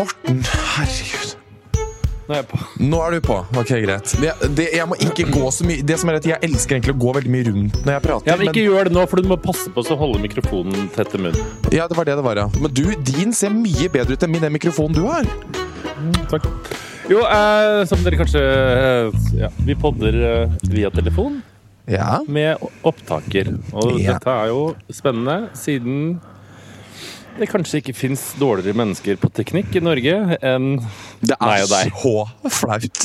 Morten, herregud. Nå er. Nå er du på. Ok, greit. Det, det, jeg må ikke gå så mye Det som er at Jeg elsker egentlig å gå veldig mye rundt når jeg prater. Ja, men Ikke gjør det nå, for du må passe på å holde mikrofonen tett til munnen. ja, det var det det var, ja. Men du, din ser mye bedre ut enn min den mikrofonen du har. Takk. Jo, eh, som dere kanskje eh, ja, Vi podder eh, via telefon Ja. med opptaker. Og Ja. dette er jo spennende, siden det kanskje ikke fins dårligere mennesker på teknikk i Norge enn Det meg er og deg. så flaut.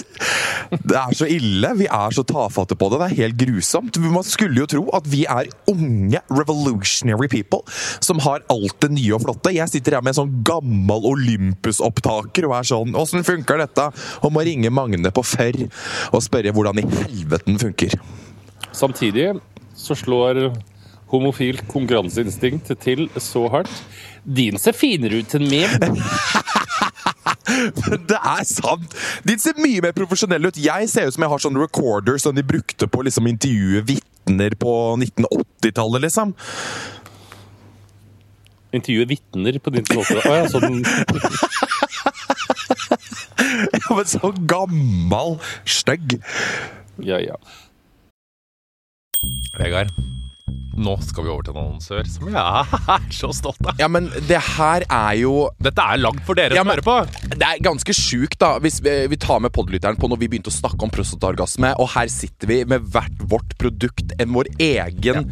Det er så ille. Vi er så tafatte på det. Det er helt grusomt. Man skulle jo tro at vi er unge, revolutionary people som har alt det nye og flotte. Jeg sitter her med en sånn gammel Olympus-opptaker og er sånn Åssen funker dette? Og må ringe Magne på Førr og spørre hvordan i helvete den funker. Samtidig så slår homofilt konkurranseinstinkt til så hardt. Din ser finere ut enn min. Men det er sant! Din ser mye mer profesjonell ut. Jeg ser ut som jeg har sånn recorder som de brukte på liksom intervjue vitner på 1980-tallet, liksom. Intervjue vitner på din måte. Å ja, sånn Ja, men så gammel, stygg. Ja, ja. Vegard, nå skal vi over til en annonsør som jeg er så stolt av. Ja, men det her er jo Dette er lagd for dere Ja, som men- hører på. Det er ganske sjukt, da, hvis vi, vi tar med podlytteren på når vi begynte å snakke om prostataorgasme, og her sitter vi med hvert vårt produkt, en vår egen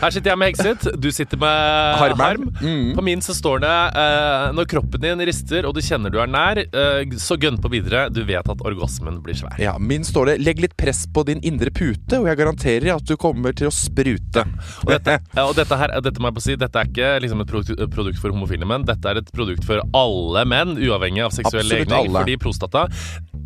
Her sitter jeg med Hexit, du sitter med Harm. harm. Mm. På min så står det uh, når kroppen din rister og du kjenner du er nær, uh, så gønn på videre. Du vet at orgasmen blir svær. Ja, Min står det 'legg litt press på din indre pute', og jeg garanterer at du kommer til å sprute. Og dette, og dette, her, dette må jeg på si, dette er ikke liksom et produkt, for homofile menn. Dette er et produkt for alle menn, uavhengig av seksuell legning. Fordi prostata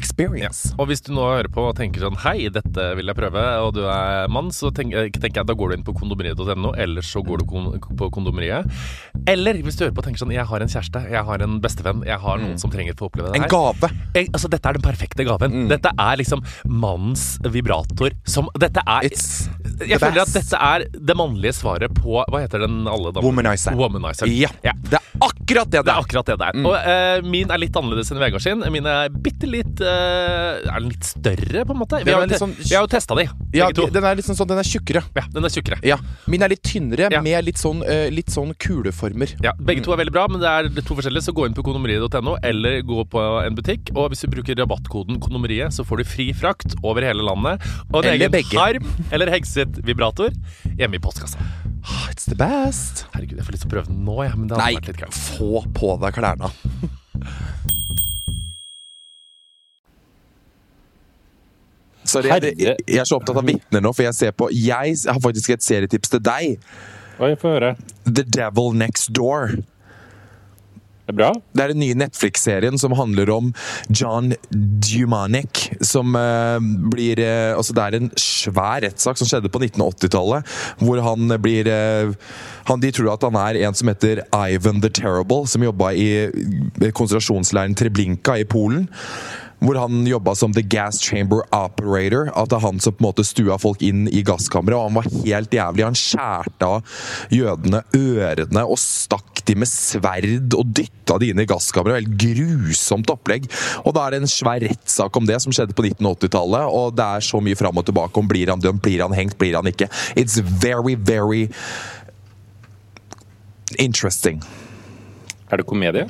experience. Og hvis du nå hører på og tenker sånn Hei, dette vil jeg prøve, og du er mann, så tenker, tenker jeg da går du inn på kondomeriet.no, eller så går du kon på kondomeriet. Eller hvis du hører på og tenker sånn Jeg har en kjæreste, jeg har en bestevenn, jeg har noen som trenger å få oppleve det her. En gave. Jeg, altså, dette er den perfekte gaven. Dette er liksom mannens vibrator som Dette er It's Jeg føler at dette er det mannlige svaret på Hva heter den alle damene? Womanizer. Womanizer. Ja. ja. Det er akkurat det Det det er er. akkurat det det er. Og uh, min er litt annerledes enn Vegard sin. Min er bitte litt uh, Er den litt større, på en måte? Vi har, er jo sånn- vi har jo testa de, Ja, begge to. den er litt sånn, sånn Den er tjukkere. Ja, den er tjukkere. Ja. Min er litt tynnere, med litt sånn, uh, litt sånn kuleformer. Ja, Begge to er veldig bra, men det er to forskjellige. Så gå inn på kondomeriet.no eller gå på en butikk. Og hvis du bruker rabattkoden kondomeriet, så får du fri frakt over hele landet. Og en Eller egen begge. harm eller Hexit-vibrator hjemme i postkassa. Ah, It's the best. Herregud, jeg får lyst til å prøve den nå, ja, men det hadde Nei, vært litt greit. få på deg klærne. Sorry, jeg, jeg, jeg er så opptatt av vitner nå, for jeg ser på Jeg har faktisk et serietips til deg. Oi, få høre. The Devil Next Door. Det er bra. Det er den nye Netflix-serien som handler om John Dumanik, som uh, blir uh, Altså, det er en svær rettssak som skjedde på 1980-tallet, hvor han blir uh, han, De tror at han er en som heter Ivan the Terrible, som jobba i konsentrasjonsleiren Treblinka i Polen. Hvor han jobba som the gas chamber operator. At det er han som på en måte stua folk inn i gasskammeret, og han var helt jævlig. Han skjærte av jødene ørene og stakk de med sverd og dytta de inn i gasskammeret. Helt grusomt opplegg. Og da er det en svær rettssak om det som skjedde på 1980-tallet, og det er så mye fram og tilbake om blir han dømt, blir han hengt, blir han ikke. It's very, very interesting. Er det komedie?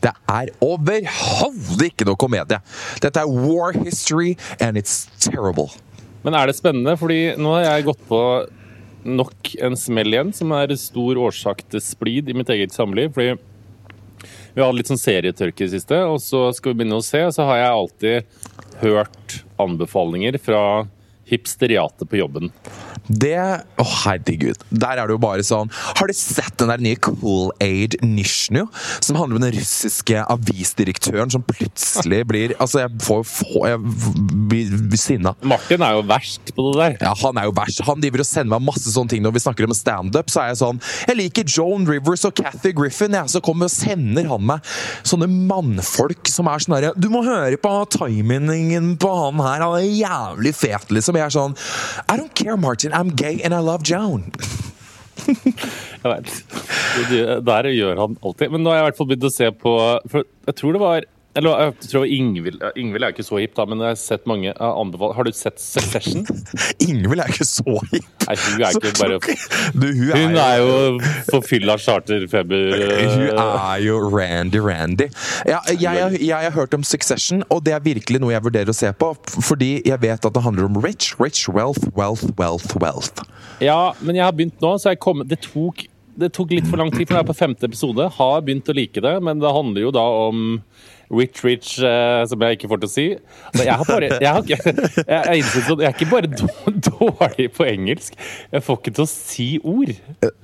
Det er overhodet ikke noe komedie. Dette er war history, and it's terrible. Men er det spennende? Fordi nå har jeg gått på nok en smell igjen, som er stor årsak til splid i mitt eget samliv. Fordi vi hatt litt sånn serietørke i siste, og så skal vi begynne å se, så har jeg alltid hørt anbefalinger fra hipsteriatet på jobben. Det Å, herregud. Der er det jo bare sånn Har du sett den der nye Cool Aid Nishnu? Som handler om den russiske avisdirektøren som plutselig blir Altså, jeg får få Jeg blir blir sinna. Martin er jo verst på det der. Ja, han er jo verst. Han driver og sender meg masse sånne ting når vi snakker om standup. Så er jeg sånn Jeg liker Joan Rivers og Cathy Griffin, jeg. Så kommer og sender han meg sånne mannfolk som er sånn herre Du må høre på timingen på han her, han er jævlig fet, liksom. Jeg er sånn I don't care, Martin. I'm gay and I love Joan. Jeg vet. Der gjør han alltid. Men nå har jeg i hvert fall begynt å se på For jeg tror det var eller jeg tror Ingvild Ingvild er ikke så hipp, da, men jeg har sett mange anbefale Har du sett Succession? Ingvild er ikke så hipp. Nei, hun er ikke bare Du, hun er, Hun er jo forfylla charterfeber. Hun er jo Randy Randy. Ja, jeg, jeg, jeg har hørt om Succession, og det er virkelig noe jeg vurderer å se på. Fordi jeg vet at det handler om rich, rich, wealth, wealth, wealth, wealth. Ja, men jeg har begynt nå, så jeg kom, det, tok, det tok litt for lang tid, for jeg er på femte episode. Har begynt å like det, men det handler jo da om Rich Rich, uh, som jeg ikke får til å si. Altså, jeg, har bare, jeg, har jeg, jeg, sånn- jeg er ikke bare dårlig på engelsk, jeg får ikke til å si ord.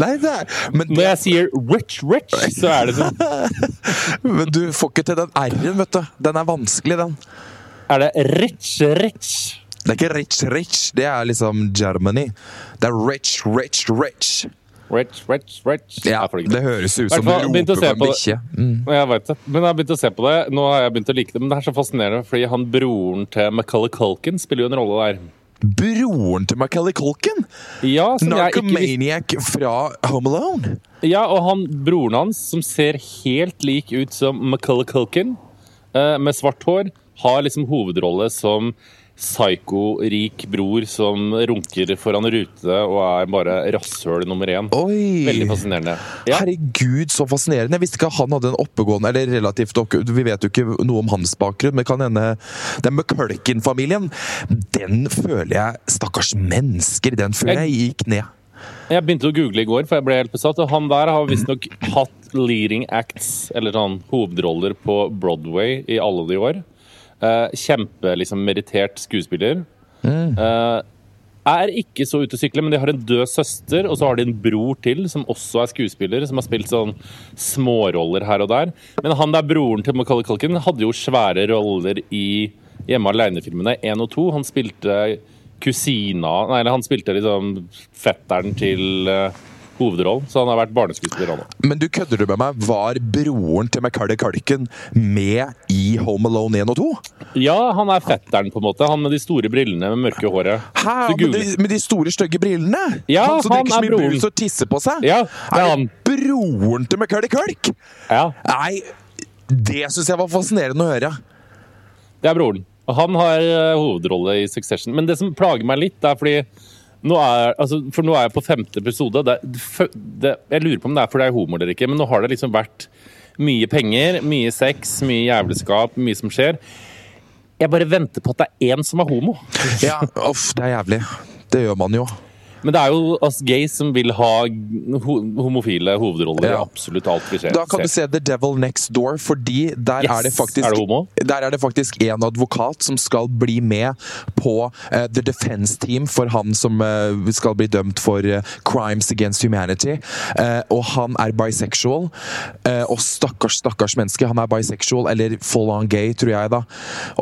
Nei, det er Men, Når jeg sier rich, rich, så er det sånn men du får ikke til den R-en, vet du. Den er vanskelig, den. Er det rich, rich? Det er ikke rich, rich. Det er liksom Germany. Det er rich, rich, rich. Rich, rich, rich. Ja, det høres ut som du roper på en bikkje. Mm. Jeg vet det. Men jeg har begynt å se på det. Nå har jeg begynt å like det. Men det er så fascinerende, fordi han broren til Macaulay Culkin spiller jo en rolle der. Broren til Macaulay Culkin! Ja, jeg ikke fra Home Alone. Ja, og han, broren hans, som ser helt lik ut som Macaulay Culkin, eh, med svart hår, har liksom hovedrolle som psyko-rik bror som runker foran rute og er bare rasshøl nummer én. Oi! Veldig fascinerende. Ja. Herregud, så fascinerende. Jeg visste ikke at han hadde en oppegående eller relativt Vi vet jo ikke noe om hans bakgrunn, men kan hende den McCulkin-familien Den føler jeg Stakkars mennesker, den føler jeg gikk ned. Jeg begynte å google i går, for jeg ble helt besatt. Og han der har visstnok hatt leading acts, eller sånn hovedroller, på Broadway i alle de år. Uh, Kjempe liksom merittert skuespiller. Uh, er ikke så ute å sykle, men de har en død søster, og så har de en bror til som også er skuespiller, som har spilt sånn småroller her og der. Men han der broren til Macaulay Culkin hadde jo svære roller i Hjemme alene-filmene 1 og 2. Han spilte kusina Nei, han spilte liksom fetteren til eh, hovedrollen, så han har vært barneskuespiller han òg. Men du kødder du med meg? Var broren til McCarty Culkin med i Home Alone 1 og 2? Ja, han er fetteren, på en måte. Han med de store brillene med mørke håret. Hæ? Med de, med de store, stygge brillene? Ja, han som han drikker så mye broren. brus og tisser på seg? Ja, det er han. det broren til McCarty Culk? Ja, Nei, det syns jeg var fascinerende å høre. det er broren. Han har eh, hovedrolle i Succession. Men det som plager meg litt, er fordi nå er, altså, for nå er jeg på femte episode. Det, det, jeg lurer på om det er fordi jeg er homo eller ikke, men nå har det liksom vært mye penger, mye sex, mye jævelskap, mye som skjer. Jeg bare venter på at det er én som er homo. Ja, uff, det er jævlig. Det gjør man jo. Men det er jo oss gays som vil ha ho homofile hovedroller i Ja. absolutt alt vi ser. Da kan du se The Devil Next Door, fordi der Yes! er det faktisk Er det? Der er det faktisk en advokat som skal bli med på uh, The Defense Team for han som uh, skal bli dømt for uh, Crimes Against Humanity. Og han er bisexual. Og stakkars, stakkars menneske. Han er bisexual, eller full on gay, tror jeg, da.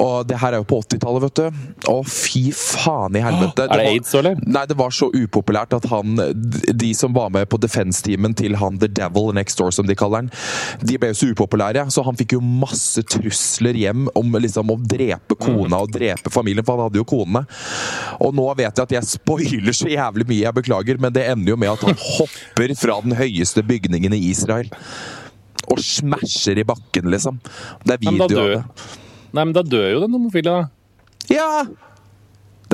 Og det her er jo på 80-tallet, vet du. Å, fy faen i helvete. Er det var- aids, eller? Nei, det var så upopulært at han De som var med på defense-teamen til han The Devil Next Door, som de kaller han, de ble jo så upopulære, så han fikk jo masse trusler hjem om liksom å drepe kona og drepe familien, for han hadde jo konene. Og nå vet jeg at jeg spoiler så jævlig mye, jeg beklager, men det ender jo med at han hopper fra den høyeste bygningen i Israel. Og smasher i bakken, liksom. Det er video av det. nei, men da dør jo den homofile. Ja!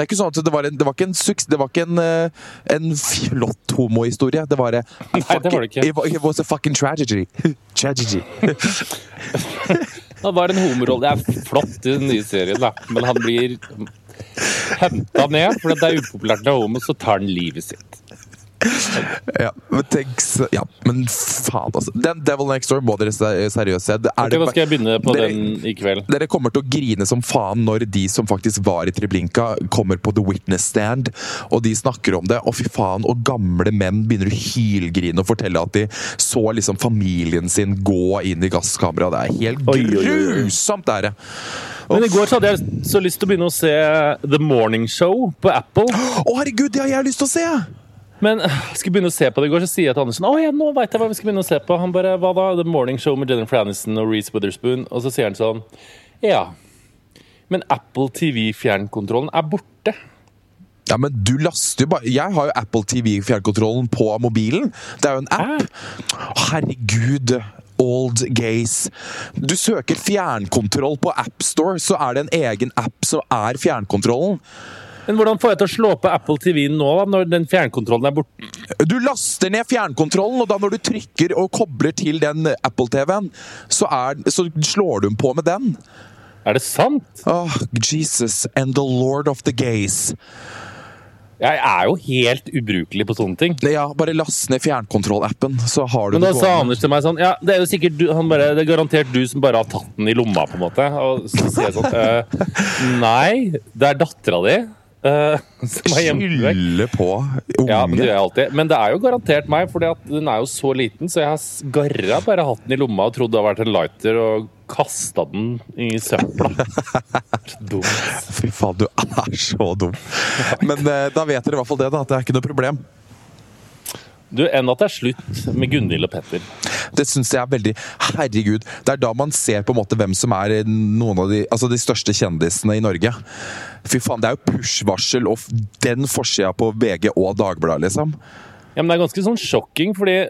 Det er ikke sånn at det var, en, det var ikke en suks, det var ikke en, eh, en flott homohistorie. Det var, en Nei, det var det ikke. It, it was a fucking tragedy. tragedy. Da var det en homorolle. Det er flott i den nye serien, da. Men han blir henta ned, for det er upopulært være homo, så tar han livet sitt. Ja, men tenk så- Ja, men faen, altså. Den Devil Next Door må dere se- seriøst se. Det Ok, det da skal jeg begynne på Dere- den i kveld. Dere kommer til å grine som faen når de som faktisk var i Treblinka, kommer på The Witness Stand, og de snakker om det. Og fy faen, og gamle menn begynner å hylgrine og fortelle at de så liksom familien sin gå inn i gasskameraet. Det er helt Oi, grusomt, det er det. Men i går så hadde jeg så lyst til å begynne å se The Morning Show på Apple. Å, herregud, det har jeg lyst til å se! Men skal vi begynne å se på det i går, så sier jeg til Andersen Å ja, nå veit jeg hva vi skal begynne å se på. Han bare Hva da? The Morning Show med Jennifer Aniston og Reece Witherspoon. Og så sier han sånn Ja. Men Apple TV-fjernkontrollen er borte. Ja, men du laster jo bare Jeg har jo Apple TV-fjernkontrollen på mobilen. Det er jo en app. Herregud. Old Gaze. Du søker fjernkontroll på AppStore, så er det en egen app som er fjernkontrollen. Men hvordan får jeg til å slå på Apple TV-en nå, da, når den fjernkontrollen er borte? Du laster ned fjernkontrollen, og da når du trykker og kobler til den Apple-TV-en, så, er- så slår du den på med den. Er det sant? Åh, Jesus and the lord of the gays. Jeg er jo helt ubrukelig på sånne ting. Ja, bare last ned fjernkontroll-appen, så har du Men da det sa. Anders til meg sånn Ja, det er jo sikkert du, han bare, det er garantert du som bare har tatt den i lomma, på en måte. Og så sier jeg sånn «Eh, Nei, det er dattera di vekk. Skylde på unge. Ja, men det gjør jeg alltid. Men det er jo garantert meg, for den er jo så liten, så jeg har garra bare hatt den i lomma og trodd det har vært en lighter, og kasta den i søpla. Dum. Fy faen, du er så dum. Men uh, da vet dere i hvert fall det, da. At det er ikke noe problem. Du, enn at det er slutt med Gunhild og Petter. Det syns jeg er veldig Herregud. Det er da man ser på en måte hvem som er noen av de, altså de største kjendisene i Norge. Fy faen, det er jo push-varsel og den forsida på VG og Dagbladet, liksom. Ja, men det er ganske sånn sjokking, fordi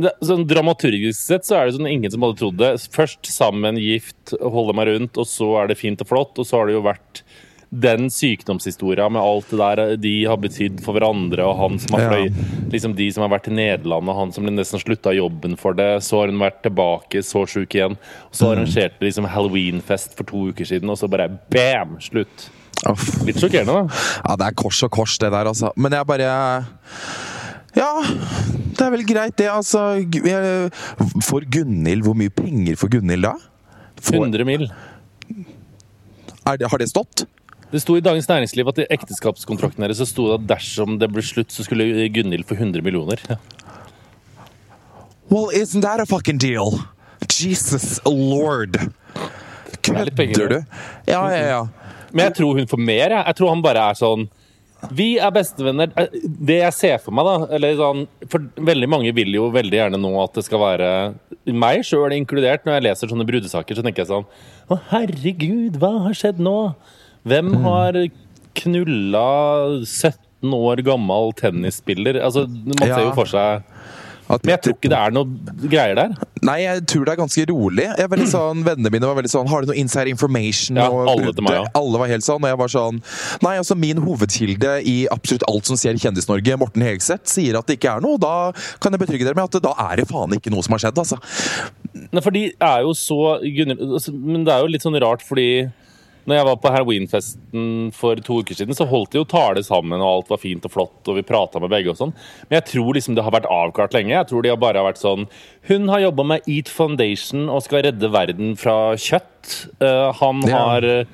det, sånn Dramaturgisk sett så er det sånn ingen som hadde trodd det. Først sammen, gift, holde meg rundt, og så er det fint og flott. Og så har det jo vært den sykdomshistoria med alt det der de har betydd for hverandre, og han som har Ja. fløy Liksom de som har vært i Nederland, og han som nesten slutta jobben for det. Så har hun vært tilbake, så sjuk igjen. Og så arrangerte de liksom halloweenfest for to uker siden, og så bare bam! Slutt. Uff. Litt sjokkerende, da. Ja, det er kors og kors, det der, altså. Men jeg bare Ja, det er vel greit, det, altså. For Gunhild, hvor mye penger får Gunhild da? Får, 100 mil. er har det stått? Det sto i Dagens Næringsliv at i ekteskapskontrakten deres så sto det at dersom det ble slutt, så skulle Gunhild få 100 millioner. Well, isn't that a fucking deal? Jesus lord. er Kødder du? Ja, ja, ja. Men jeg tror hun får mer. Jeg, jeg tror han bare er sånn Vi er bestevenner. Eh, Det jeg ser for meg, da eller sånn, For veldig mange vil jo veldig gjerne nå at det skal være meg sjøl inkludert. Når jeg leser sånne brudesaker, så tenker jeg sånn Å, herregud, hva har skjedd nå? Hvem har knulla 17 år gammel tennisspiller? Altså, Man ser jo for seg Men jeg tror ikke det er noe greier der. Nei, jeg tror det er ganske rolig. Sånn, Vennene mine var veldig sånn Har du noe inside information? Ja, alle meg, ja. Alle var helt sånn. Og jeg var sånn Nei, altså min hovedkilde i absolutt alt som skjer i Kjendis-Norge, Morten Hegseth, sier at det ikke er noe. og Da kan jeg betrygge dere med at da er det faen ikke noe som har skjedd, altså. Nei, for de er jo så altså, Men det er jo litt sånn rart, fordi når jeg var på halloweenfesten for to uker siden, så holdt de jo tale sammen, og alt var fint og flott, og vi prata med begge og sånn. Men jeg tror liksom det har vært avklart lenge. Jeg tror de har bare vært sånn Hun har jobba med Eat Foundation og skal redde verden fra kjøtt. Uh, han Ja. har eh,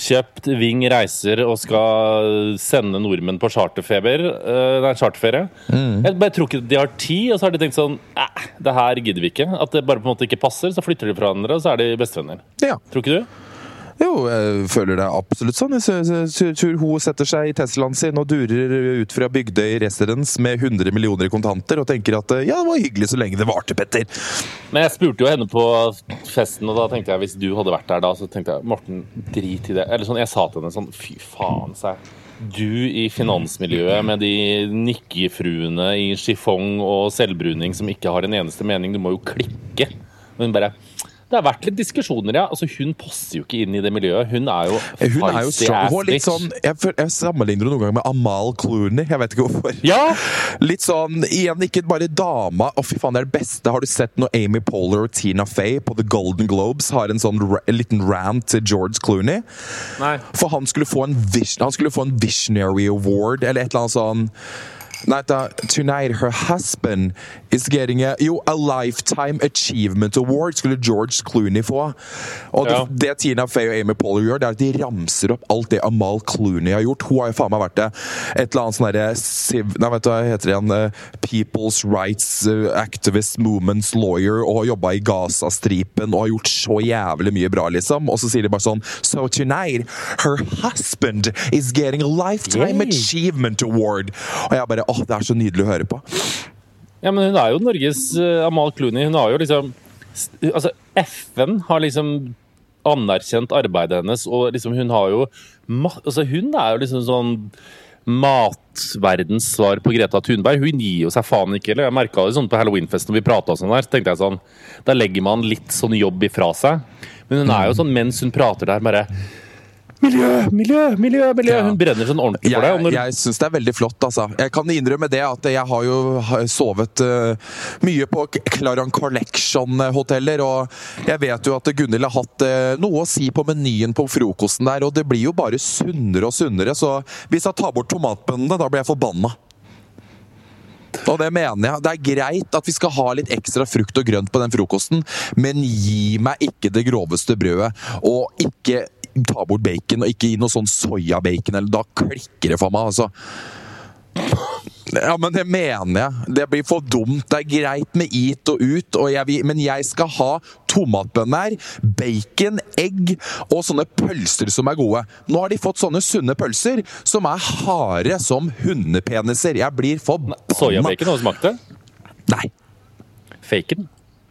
kjøpt Ving reiser og skal sende nordmenn på charterfeber. uh, nei, charterferie. Jeg bare tror ikke de har tid, og så har de tenkt sånn Æh, det her gidder vi ikke. At det bare på en måte ikke passer. Så flytter de fra hverandre, og så er de bestevenner. Ja. Tror ikke du? Jo, jeg føler det absolutt sånn. Jeg tror hun setter seg i Teslaen sin og durer ut fra Bygdøy residence med 100 millioner i kontanter og tenker at eh, ja, det var hyggelig så lenge det varte, Petter. Men jeg spurte jo henne på festen, og da tenkte jeg hvis du hadde vært der da, så tenkte jeg Morten, drit i det. Eller sånn, jeg sa til henne sånn Fy faen, sa. Du i finansmiljøet med de nikkefruene i chiffon og selvbruning som ikke har en eneste mening, du må jo klikke. Hun bare det har vært litt diskusjoner, ja. Altså, hun passer jo ikke inn i det miljøet. Hun er jo Eh, Hun er jo strong. Litt sånn, jeg, jeg sammenligner henne noen ganger med Amal Clooney. Jeg vet ikke hvorfor. Ja! Litt sånn, igjen ikke bare dama Å fy faen, det er det beste Har du sett når Amy Poehler og Tina Fey På The Golden Globes har en sånn en liten rant til George Clooney Nei. For han skulle få en vis Han skulle få en Visionary Award Eller et eller annet sånn Nei, da, tonight her husband is getting a, jo, a Lifetime Achievement Award skulle George Clooney få. Og det, Ja. det Tina Fey og Amy Poehler gjør, det er at de ramser opp alt det Amal Clooney har gjort. Hun har jo faen meg vært det. Et eller annet sånn derre. Nei, vet du hva heter det igjen? Eh, People's Rights eh, Activist Movements Lawyer og har jobba i Gaza-stripen og har gjort så jævlig mye bra, liksom. Og så sier de bare sånn So tonight, her husband is getting a Lifetime Yay. Achievement Award. Og jeg bare Åh, det er så nydelig å høre på. Ja, men hun er jo Norges uh, Amal Clooney. Hun har jo liksom Altså, FN har liksom anerkjent arbeidet hennes, og liksom hun har jo Altså, hun er jo liksom sånn matverdens svar på Greta Thunberg. Hun gir jo seg faen ikke. eller Jeg merka det sånn på halloweenfesten når vi prata sånn der, så tenkte jeg sånn Da legger man litt sånn jobb ifra seg. Men hun er jo sånn mens hun prater der, bare Miljø, miljø, miljø! miljø. Hun brenner sånn ordentlig for deg. Når, jeg syns det er veldig flott, altså. Jeg kan innrømme det at jeg har jo sovet uh, mye på Claran Collection-hoteller, og jeg vet jo at Gunhild har hatt uh, noe å si på menyen på frokosten der, og det blir jo bare sunnere og sunnere, så hvis jeg tar bort tomatbønnene, da blir jeg forbanna. Og det mener jeg. Det er greit at vi skal ha litt ekstra frukt og grønt på den frokosten, men gi meg ikke det groveste brødet, og ikke ta bort bacon, og ikke gi noe sånn soyabacon, eller da klikker det for meg, altså. Ja, men det mener jeg. Det blir for dumt. Det er greit med eat og ut, og jeg vil, men jeg skal ha tomatbønner, bacon, egg og sånne pølser som er gode. Nå har de fått sånne sunne pølser som er harde som hundepeniser. Jeg blir forbanna. Soyabacon, har du smakt det? Nei. Faken?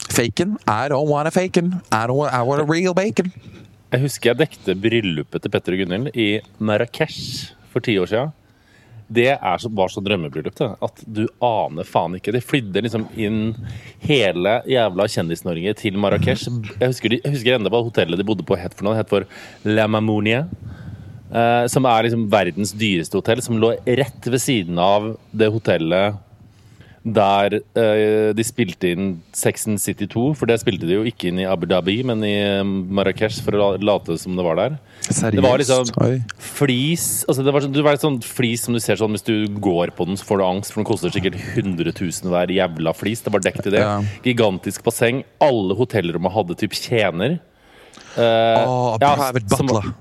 Faken. I don't want a faken. I, don't want, I want a real bacon. Jeg husker jeg dekte bryllupet til Petter og Gunhild i Marrakech for ti år siden. Det så, var så drømmebryllup det, at du aner faen ikke. De flydde liksom inn hele jævla Kjendis-Norge til Marrakech. Jeg husker, husker enda hva hotellet de bodde på het for noe. Det het for La Mamounia. Eh, som er liksom verdens dyreste hotell, som lå rett ved siden av det hotellet der eh, de spilte inn Sexen City 2. For det spilte de jo ikke inn i Abu Dhabi, men i eh, Marrakech, for å la- late som det var der. Seriøst? Det var liksom flis altså det var, sånn- det var et sånt flis som du ser sånn hvis du går på den, så får du angst, for den koster sikkert 100 000 hver jævla flis. Det var dekket i det. Ja. Gigantisk basseng. Alle hotellrommene hadde typ tjener. Eh, Åh, ja, private som- butler.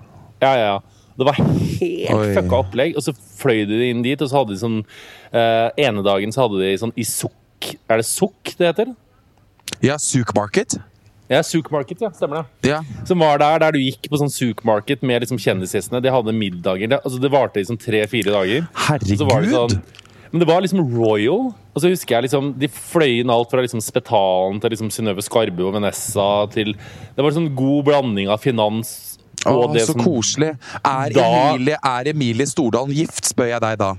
Ja, ja, ja. Det var helt Oi. fucka opplegg. Og så fløy de inn dit, og så hadde de sånn uh, Ene dagen så hadde de sånn i sukk Er det sukk det heter? Ja, Souk Market. Ja, Souk Market, ja. Stemmer det. Ja. Som var der der du gikk på sånn Souk Market med liksom kjendisgjestene. De hadde middager. Det, altså det varte liksom tre-fire dager. Og så var det Herregud! sånn, men det var liksom royal. Og så husker jeg liksom, De fløy inn alt fra liksom Spetalen til liksom Synnøve Skarbø og Vanessa til Det var en sånn god blanding av finans og Å, så som koselig. Er Da- Emilie, er Emilie Stordalen gift, spør jeg deg da.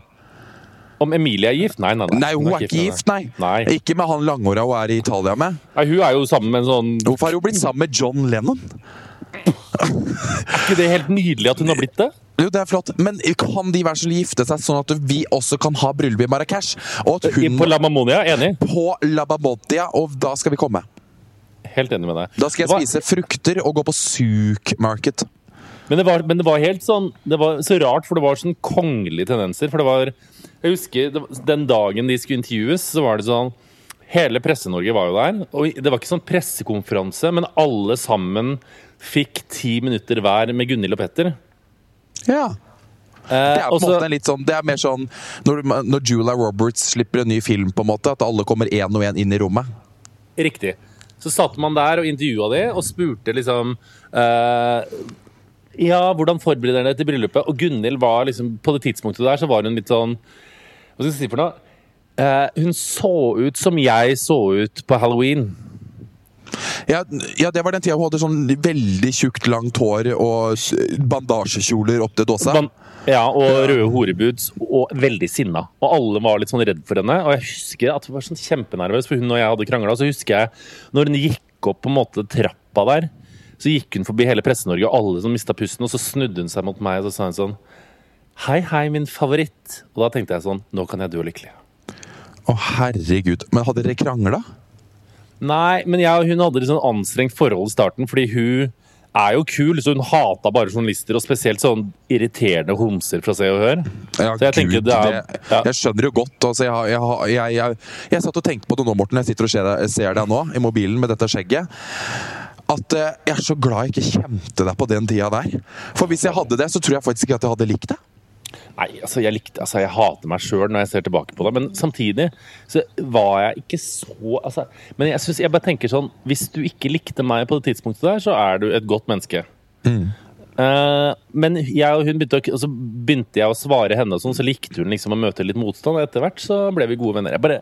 Om Emilie er gift? Nei, nei, nei. Nei, hun er ikke gift, nei. Nei. Ikke med han langhåra hun er i Italia med. Nei, Hun er jo sammen med en sånn Hvorfor har hun blitt sammen med John Lennon? Er ikke det helt nydelig at hun har blitt det? Jo, det er flott, men kan de være så gifte seg sånn at vi også kan ha bryllup i Marrakech? På La Mamonia, enig. på La Mamonia, og da skal vi komme. Helt enig med deg. Da skal jeg var- spise frukter og gå på Souk Market. Men det, var, men det var helt sånn Det var så rart, for det var sånn kongelige tendenser. For det var Jeg husker det, var- den dagen de skulle intervjues, så var det sånn Hele Presse-Norge var jo der. Og det var ikke sånn pressekonferanse, men alle sammen fikk ti minutter hver med Gunhild og Petter. Ja. Det Eh, er på en måte en litt sånn Det er mer sånn når, når Julia Roberts slipper en ny film, på en måte, at alle kommer én og én inn i rommet. Riktig. Så satt man der og intervjua de, og spurte liksom eh, Ja, hvordan forbereder dere til bryllupet? Og Gunhild var liksom På det tidspunktet der så var hun litt sånn Hva skal jeg si for noe? Eh, hun så ut som jeg så ut på halloween. Ja, ja, det var den tida hun hadde sånn veldig tjukt, langt hår og bandasjekjoler opp til dåsa. Ban ja, og røde horebuds, og veldig sinna. Og alle var litt sånn redd for henne. Og jeg husker at hun var sånn kjempenervøs, for hun og jeg hadde krangla. Så husker jeg når hun gikk opp på en måte trappa der, så gikk hun forbi hele Presse-Norge og alle som mista pusten, og så snudde hun seg mot meg og så sa hun sånn Hei, hei, min favoritt. Og da tenkte jeg sånn Nå kan jeg dø lykkelig. Å, herregud. Men hadde dere krangla? Nei, men jeg og hun hadde litt sånn anstrengt forhold i starten, fordi hun er jo kul, så hun hata bare journalister, og spesielt sånn irriterende homser fra Se og Hør. Ja, Så jeg Gud, det er- ja. Jeg skjønner jo godt. Altså, jeg, jeg, jeg, jeg, satt og tenkte på det nå, Morten. Jeg sitter og ser deg, ser deg nå i mobilen med dette skjegget. At eh, jeg er så glad jeg ikke kjente deg på den tida der. For hvis jeg hadde det, så tror jeg faktisk ikke at jeg hadde likt det. Nei, altså jeg likte Altså jeg hater meg sjøl når jeg ser tilbake på det, men samtidig så var jeg ikke så altså, Men jeg synes, jeg bare tenker sånn Hvis du ikke likte meg på det tidspunktet der, så er du et godt menneske. Eh, men jeg og hun begynte å, så begynte jeg å svare henne, og sånn, så likte hun liksom å møte litt motstand. Og etter hvert så ble vi gode venner. Jeg, bare,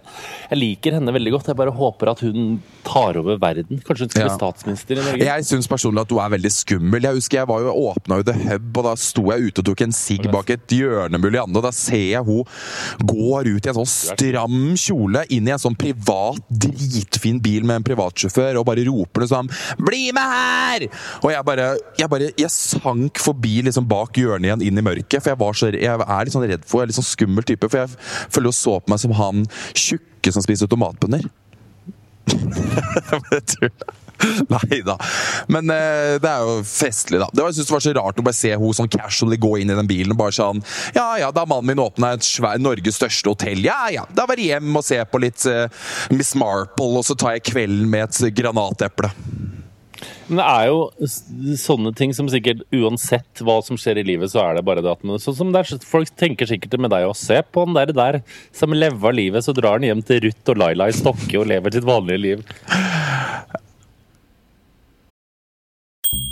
jeg liker henne veldig godt. Jeg bare håper at hun tar over verden. Kanskje hun skal Ja. bli statsminister i Norge? Jeg syns personlig at du er veldig skummel. Jeg husker jeg var jo åpna jo The Hub, og da sto jeg ute og tok en sigg bak et hjørne mulig annet, og da ser jeg hun går ut i en sånn stram kjole inn i en sånn privat, dritfin bil med en privatsjåfør, og bare roper sånn 'Bli med her!' Og jeg bare Jeg, bare, jeg sank forbi liksom bak hjørnet igjen, inn i mørket, for jeg, så, jeg er litt sånn redd for Jeg er litt sånn skummel type, for jeg føler jo så på meg som han tjukke som spiser tomatbønner. Nei da. Men eh, det er jo festlig, da. Det var, jeg synes det var så rart å bare se hun sånn casually gå inn i den bilen og bare sånn Ja ja, da mannen min åpna et svær, Norges største hotell. Ja ja, da var jeg hjem og se på litt eh, Miss Marple, og så tar jeg kvelden med et granateple. Men det er jo sånne ting som sikkert uansett hva som skjer i livet, så er det bare det at man, sånn som det er, Folk tenker sikkert med deg å se på han der, der som lever livet, så drar han hjem til Ruth og Laila i Stokke og lever sitt vanlige liv.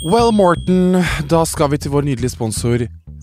Well, Morten, da skal vi til vår nydelige sponsor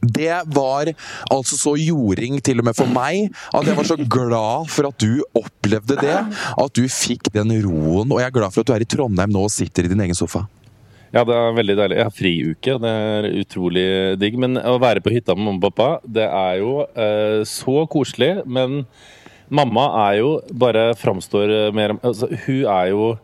Det var altså så jording til og med for meg at jeg var så glad for at du opplevde det. At du fikk den roen. Og jeg er glad for at du er i Trondheim nå og sitter i din egen sofa. Ja, det er veldig deilig. Jeg har friuke, det er utrolig digg. Men å være på hytta med mamma og pappa, det er jo eh, så koselig. Men mamma er jo bare framstår mer altså, Hun er jo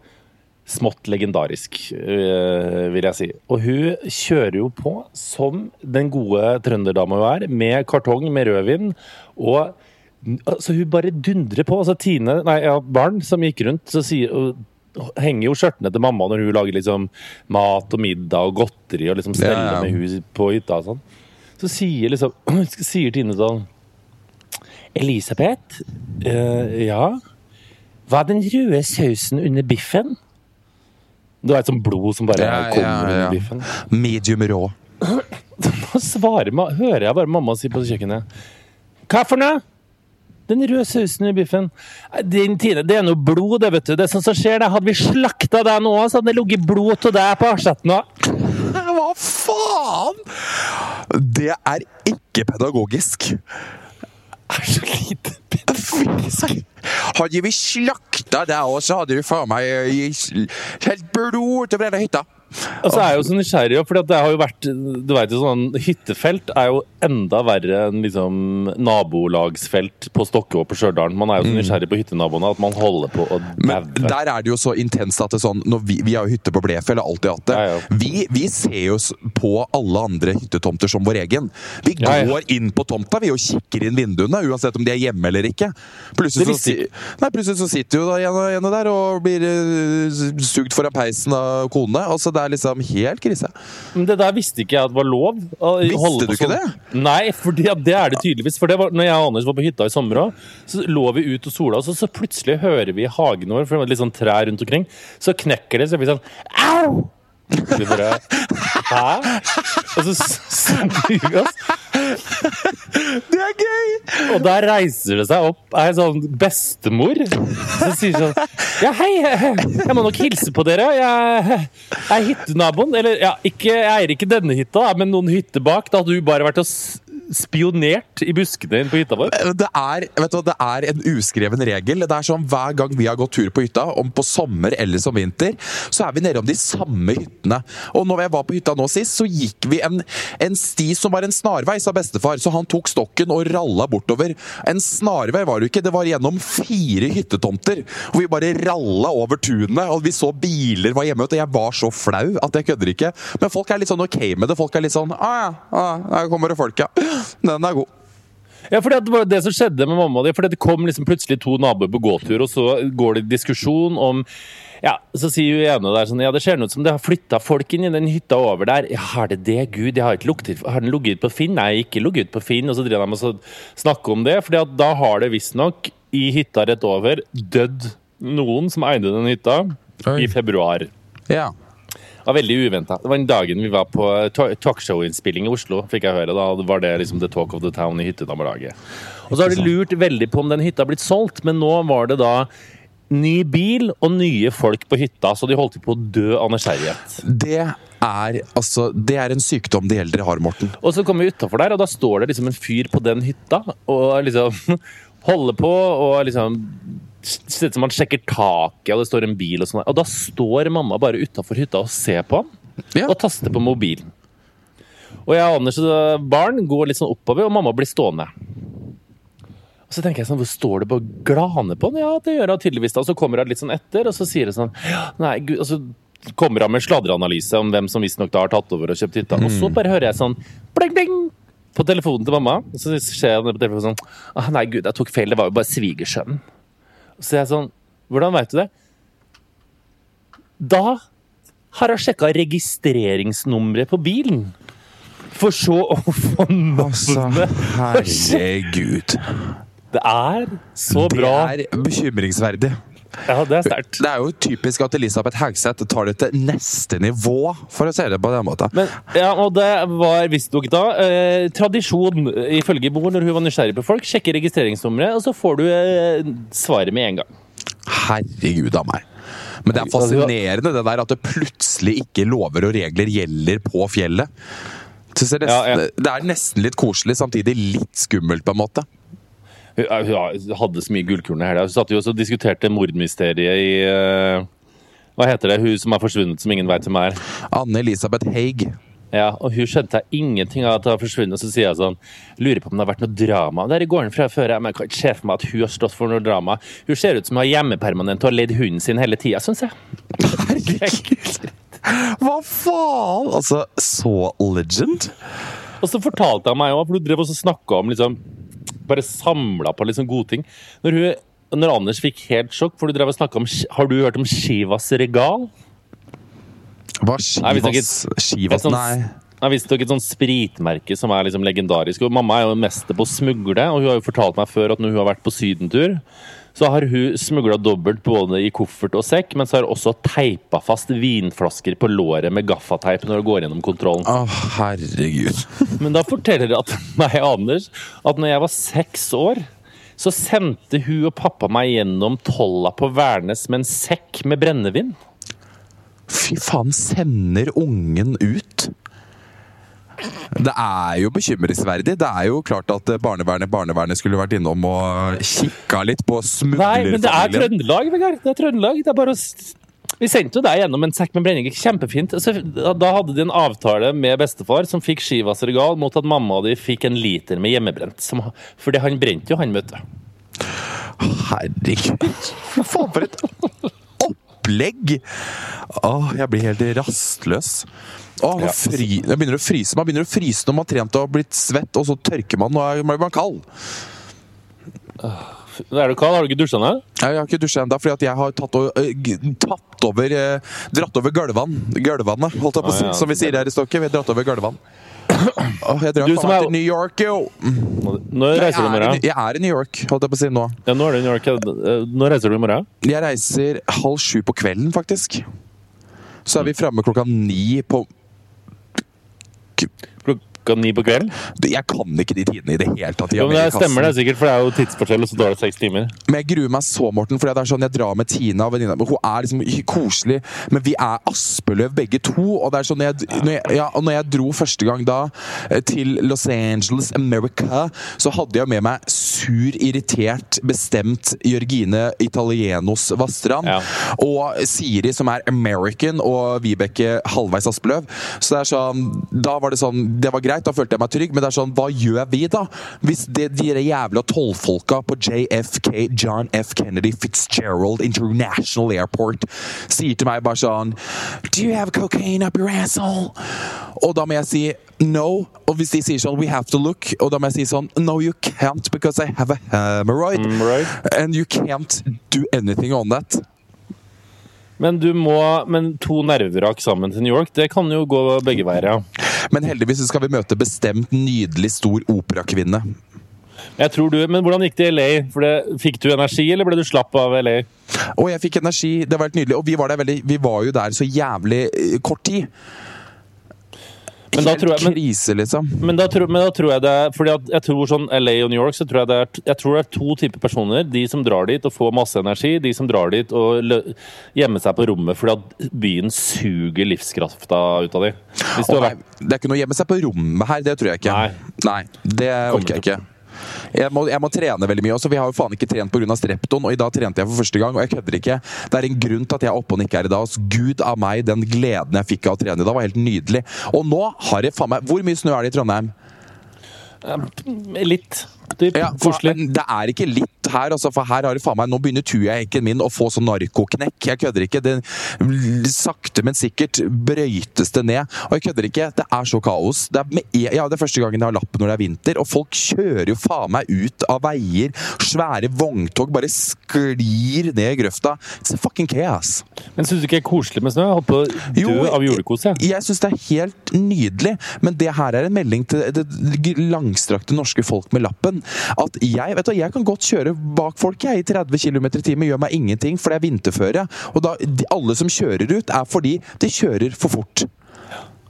smått legendarisk, eh, vil jeg si. Og hun kjører jo på som den gode trønderdama hun er, med kartong med rødvin. Og altså, hun bare dundrer på. Altså, Tine, nei, ja, barn som gikk rundt, så sier og henger jo skjørtene til mamma når hun lager liksom mat og middag og godteri og liksom steller med hus på hytta og sånn. Så sier liksom sier Tine sånn Elisabeth, Uh, ja? Hva er den røde sausen under biffen? Du har et sånt blod som bare Ja, kommer ja, ja. biffen. Medium rå. Nå svarer, hører jeg bare mamma si på kjøkkenet Hva for noe? Den røde sausen i biffen. Din Tine, det er noe blod, det, vet du. Det er sånt som skjer. det. Hadde vi slakta deg nå, så hadde det ligget blod av deg på asjetten òg. Hva faen?! Det er ikke pedagogisk. Er så lite Hadde vi slakta deg òg, så hadde du faen meg helt blod utover hele hytta. Og så er jeg jo så nysgjerrig, for det har jo vært Du vet sånn Hyttefelt er jo enda verre enn liksom nabolagsfelt på Stokke og på Stjørdal. Man er jo så nysgjerrig på hyttenaboene at man holder på å Men der er det jo så intenst at det er sånn vi, vi har jo hytte på Blefjell og alltid hatt det. Ja, ja. Vi, vi ser jo på alle andre hyttetomter som vår egen. Vi Ja, ja. går inn på tomta vi og kikker inn vinduene, uansett om de er hjemme eller ikke. Plutselig, så, nei, plutselig så sitter jo da en og en der og blir uh, sugd foran peisen av kone. Altså, det er liksom helt krise. Men det der visste ikke jeg at var lov. Visste du ikke sånn. Nei, for det, det er det tydeligvis. For det var, når jeg og Anders var på hytta i sommer òg, så lå vi ut og sola oss, og så plutselig hører vi i hagen vår, for det var litt sånn trær rundt omkring, så knekker det, så blir det sånn Au! Vi bare Hæ? Og så snur vi oss, Det er gøy! og der reiser det seg opp ei sånn bestemor som sier sånn Ja, hei, jeg må nok hilse på dere. Jeg er hyttenaboen. Eller ja, ikke, jeg eier ikke denne hytta, men noen hytter bak. Da hadde hun bare vært og spionert i buskene på hytta vår. Det er, vet du, det er en uskreven regel. Det er sånn Hver gang vi har gått tur på hytta, om på sommer eller som vinter, så er vi nede om de samme hyttene. Og når jeg var på hytta nå sist, så gikk vi en, en sti som var en snarvei, sa bestefar. Så han tok stokken og ralla bortover. En snarvei var det ikke, det var gjennom fire hyttetomter. Og vi bare ralla over tunet, og vi så biler var hjemme. Og jeg var så flau at jeg kødder ikke. Men folk er litt sånn ok med det. Folk er litt sånn ah, ah, her kommer det folk, ja. Den er god. Ja, for det var det som skjedde med mamma og de. For det kom liksom plutselig to naboer på gåtur, og så går det diskusjon om ja, Så sier jo ene der sånn Ja, det ser ut som det har flytta folk inn i den hytta over der. Ja, har det det? Gud, jeg har ikke luktet Har den ligget ut på Finn? Nei, ikke ligget ut på Finn. Og så driver de og så snakker om det, for da har det visstnok i hytta rett over dødd noen som eide den hytta, Oi. i februar. Ja. Var veldig uventa. Det var den dagen vi var på talkshow-innspilling i Oslo, fikk jeg høre. Da var det liksom the talk of the town i hyttenabolaget. Og så har de lurt veldig på om den hytta har blitt solgt, men nå var det da ny bil og nye folk på hytta, så de holdt på å dø av nysgjerrighet. Det er, altså, det er en sykdom de eldre har, Morten. Og så kommer vi utafor der, og da står det liksom en fyr på den hytta og liksom holder på og liksom Ser ut som han sjekker taket, og det står en bil og sånn. Og da står mamma bare utafor hytta og ser på han. Ja. og taster på mobilen. Og jeg og Anders og barn går litt sånn oppover, og mamma blir stående. Og så tenker jeg sånn, hvor står det på glane på han? Ja, det gjør hun tydeligvis da. Og så kommer hun litt sånn etter, og så sier hun sånn, nei, gud, og så kommer hun med sladreanalyse om hvem som visstnok da har tatt over og kjøpt hytta. Og så bare hører jeg sånn, bling, bling, på telefonen til mamma. Og så ser jeg på telefonen sånn, Å, nei, gud, jeg tok feil, det var jo bare svigersønnen. Så jeg sånn, hvordan vet du det? Da har jeg sjekka registreringsnummeret på bilen. For så å få navnet. herregud. Det er så bra. Det er bekymringsverdig. Ja, det er sterkt. Det er jo typisk at Elisabeth Hagseth tar det til neste nivå, for å si det på den måten. Men, ja, og det var visstnok da eh, tradisjon, ifølge Bo, når hun var nysgjerrig på folk, sjekke registreringsnummeret, og så får du eh, svaret med en gang. Herregud av meg. Men det er fascinerende det der at det plutselig ikke lover og regler gjelder på fjellet. Det, er nesten, det er nesten litt koselig, samtidig litt skummelt, på en måte. Hun, hadde så mye gullkorn i helga. Hun satt jo også og diskuterte mordmysteriet i eh, Hva heter det? Hun som er forsvunnet, som ingen veit hvem er. Anne Elisabeth Haig. Ja, og hun skjønte ingenting av at hun har forsvunnet. Så sier jeg sånn Lurer på om det har vært noe drama der i gården fra før. Jeg kan ikke se for meg at hun har stått for noe drama. Hun ser ut som hun har hjemmepermanent og har ledd hunden sin hele tida, syns jeg. Herregud! Hva faen? Altså, så legend. Og så fortalte han meg òg, for du drev også snakka om liksom Bare samla på liksom godting. Når, hun, når Anders fikk helt sjokk, for du drev og snakka om Har du hørt om Shivas regal? Hva Shivas, sånt- Nei. Jeg visste ikke et sånt spritmerke som er liksom legendarisk. Og mamma er jo mester på å smugle, og hun har jo fortalt meg før at når hun har vært på sydentur, så har hun smugla dobbelt både i koffert og sekk, men så har hun også teipa fast vinflasker på låret med gaffateip når hun går gjennom kontrollen. Å, herregud. Men da forteller at meg Anders at når jeg var seks år, så sendte hun og pappa meg gjennom tolla på Værnes med en sekk med brennevin. Fy faen, sender ungen ut? Det er jo bekymringsverdig. Det er jo klart at barnevernet, barnevernet skulle vært innom og kikka litt på Nei, men det er. Trøndelag, Vegard. Det er Trøndelag. Det er bare å Vi sendte jo deg gjennom en sekk med brenning. Kjempefint. Så da hadde de en avtale med bestefar som fikk Skivas regal mot at mamma di fikk en liter med hjemmebrent. Som, fordi han brente jo, han, vet du. Herregud. Faen, for et opplegg! Åh, jeg blir helt rastløs. Åh, Ja. fri, jeg begynner å fryse. Man begynner å fryse når man har trent og blitt svett, og så tørker man og blir man kald. Er du kald? Har du ikke dusja ennå? Jeg har ikke dusja ennå, fordi jeg har tatt, øh, tatt over Dratt over gulvene. Gulvene, holdt jeg på å si. Ah, ja. Som vi sier her i Stokke. Vi har dratt over gulvene. Åh, jeg drar Du faen som meg er- til New York, jo! Nå Jeg reiser du i er, i- morgen? jeg er i New York, holdt jeg på å si nå. Ja, nå er du i New York. ja. Når reiser du i morgen? Jeg reiser halv sju på kvelden, faktisk. Så er vi framme klokka ni på Klokka ni på kvelden? Jeg kan ikke de tidene i det hele tatt. Jo, men det stemmer det sikkert, for det er jo tidsforskjell, og så tar det seks timer. Men jeg gruer meg så, Morten, for det er sånn jeg drar med Tina og venninna mi. Hun er liksom koselig, men vi er Aspeløv begge to. Og det er sånn når jeg, når jeg, ja, og når jeg dro første gang da eh, til Los Angeles, America, så hadde jeg med meg sur, irritert, bestemt Jørgine Italienos Vassdrand. Ja. Og Siri, som er American, og Vibeke halvveis Aspeløv. Så det er sånn Da var det sånn Det var greit, da følte jeg meg trygg, men det er sånn Hva gjør vi, da? Hvis det, de jævla tollfolka på JFK, John F. Kennedy Fitzgerald International Airport, sier til meg bare sånn Do you have cocaine up your asshole? Og da må jeg si no. Og hvis de sier sånn We have to look, og da må jeg si sånn No, you can't because I have a hemorrhoid. right. And you can't do anything on that. Men du må Men to nerverak sammen til New York, det kan jo gå begge veier, ja. Men heldigvis skal vi møte bestemt nydelig stor operakvinne. Jeg tror du, Men hvordan gikk det i LA? For det, Fikk du energi, eller ble du slapp av LA? Og jeg fikk energi. Det var helt nydelig. Og vi var, veldig, vi var jo der så jævlig eh, kort tid. Men da tror jeg- men- krise, liksom. Men da, tror, men da tror jeg det er fordi at jeg tror sånn LA og New York så tror jeg det er, jeg tror det er to typer personer. De som drar dit og får masse energi. De som drar dit og gjemmer seg på rommet fordi at byen suger livskrafta ut av dem. Det er ikke noe å gjemme seg på rommet her, det tror jeg ikke. Nei. Nei, det orker jeg ikke. Jeg må, jeg må trene veldig mye. Også, vi har jo faen ikke trent pga. strepton, og i dag trente jeg for første gang. Og jeg kødder ikke. Det er en grunn til at jeg er oppe og ikke er i dag. Så Gud av meg, den gleden jeg fikk av å trene i dag, var helt nydelig. Og nå har jeg faen meg Hvor mye snø er det i Trondheim? litt typ, Ja, for, det er ikke litt her, altså, for her har det faen meg Nå begynner tujaenken min å få sånn narkoknekk. Jeg kødder ikke. Det, sakte, men sikkert brøytes det ned. Og jeg kødder ikke. Det er så kaos. Det er, med, e- ja, det er første gangen jeg har lappen når det er vinter, og folk kjører jo faen meg ut av veier. Svære vogntog bare sklir ned i grøfta. It's fucking chaos. Men syns du ikke det er koselig med snø? Jeg holdt på å dø Jo, av julekos, jeg. Jeg syns det er helt nydelig, men det her er en melding til det langstrakte norske folk med lappen. At jeg vet du, jeg kan godt kjøre bak folk jeg, i 30 km i timen, gjør meg ingenting, for det er vinterføre. Og da, de, alle som kjører ut, er fordi de kjører for fort.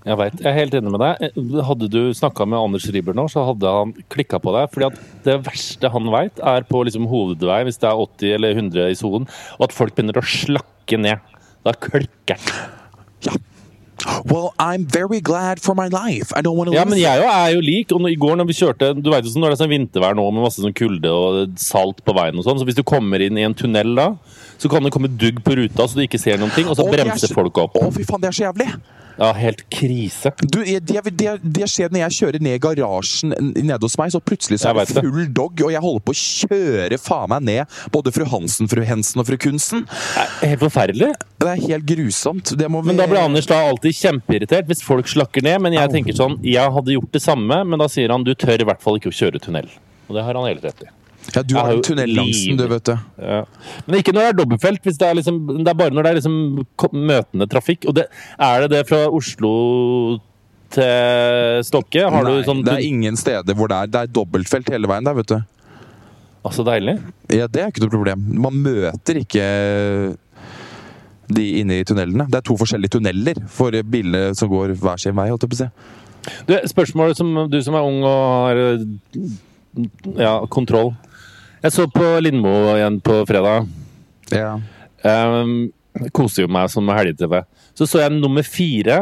Jeg vet, jeg er helt enig med deg. Hadde du snakka med Anders Riiber nå, så hadde han klikka på deg. fordi at det verste han veit, er på liksom hovedvei, hvis det er 80 eller 100 i sonen, og at folk begynner å slakke ned. Da klikker han. Ja. Well, I'm very glad for my life. I don't want to Ja, men jeg er jo lik. Og i går når vi kjørte Du vet jo sånn når det er sånn vintervær nå med masse sånn kulde og salt på veien og sånn, så hvis du kommer inn i en tunnel da, så kan det komme dugg på ruta så du ikke ser noen ting, og så er bremser folk opp. Å, fy faen, det er så jævlig! Ja, helt krise. Du, det, det, det skjer når jeg kjører ned i garasjen nede hos meg, så plutselig så er det full dog, og jeg holder på å kjøre faen meg ned både fru Hansen, fru Hensen og fru Kunsen. Er Helt forferdelig. Det er helt grusomt. Vi Men da blir Anders da alltid kjempeirritert hvis folk slakker ned. Men jeg tenker sånn, jeg hadde gjort det samme, men da sier han du tør i hvert fall ikke å kjøre tunnel. Og det har han helt rett i. Ja, du har har en jo tunnel-Nansen, du, vet du. Ja. Men ikke når det er dobbeltfelt. Det, er liksom, det er bare når det er liksom møtende trafikk. Og det, er det det fra Oslo til Stokke? Har Nei, du sånn det er ingen steder hvor det er Det er dobbeltfelt hele veien der, vet du. Altså deilig. Ja, det er ikke noe problem. Man møter ikke de inne i tunnelene. Det er to forskjellige tunneler for bilene som går hver sin vei. holdt jeg på å si. Du, spørsmålet som du som er ung og har ja, kontroll. Jeg så på Lindmo igjen på fredag. Ja. Um, koser jo meg sånn med helge-TV. Så så jeg nummer fire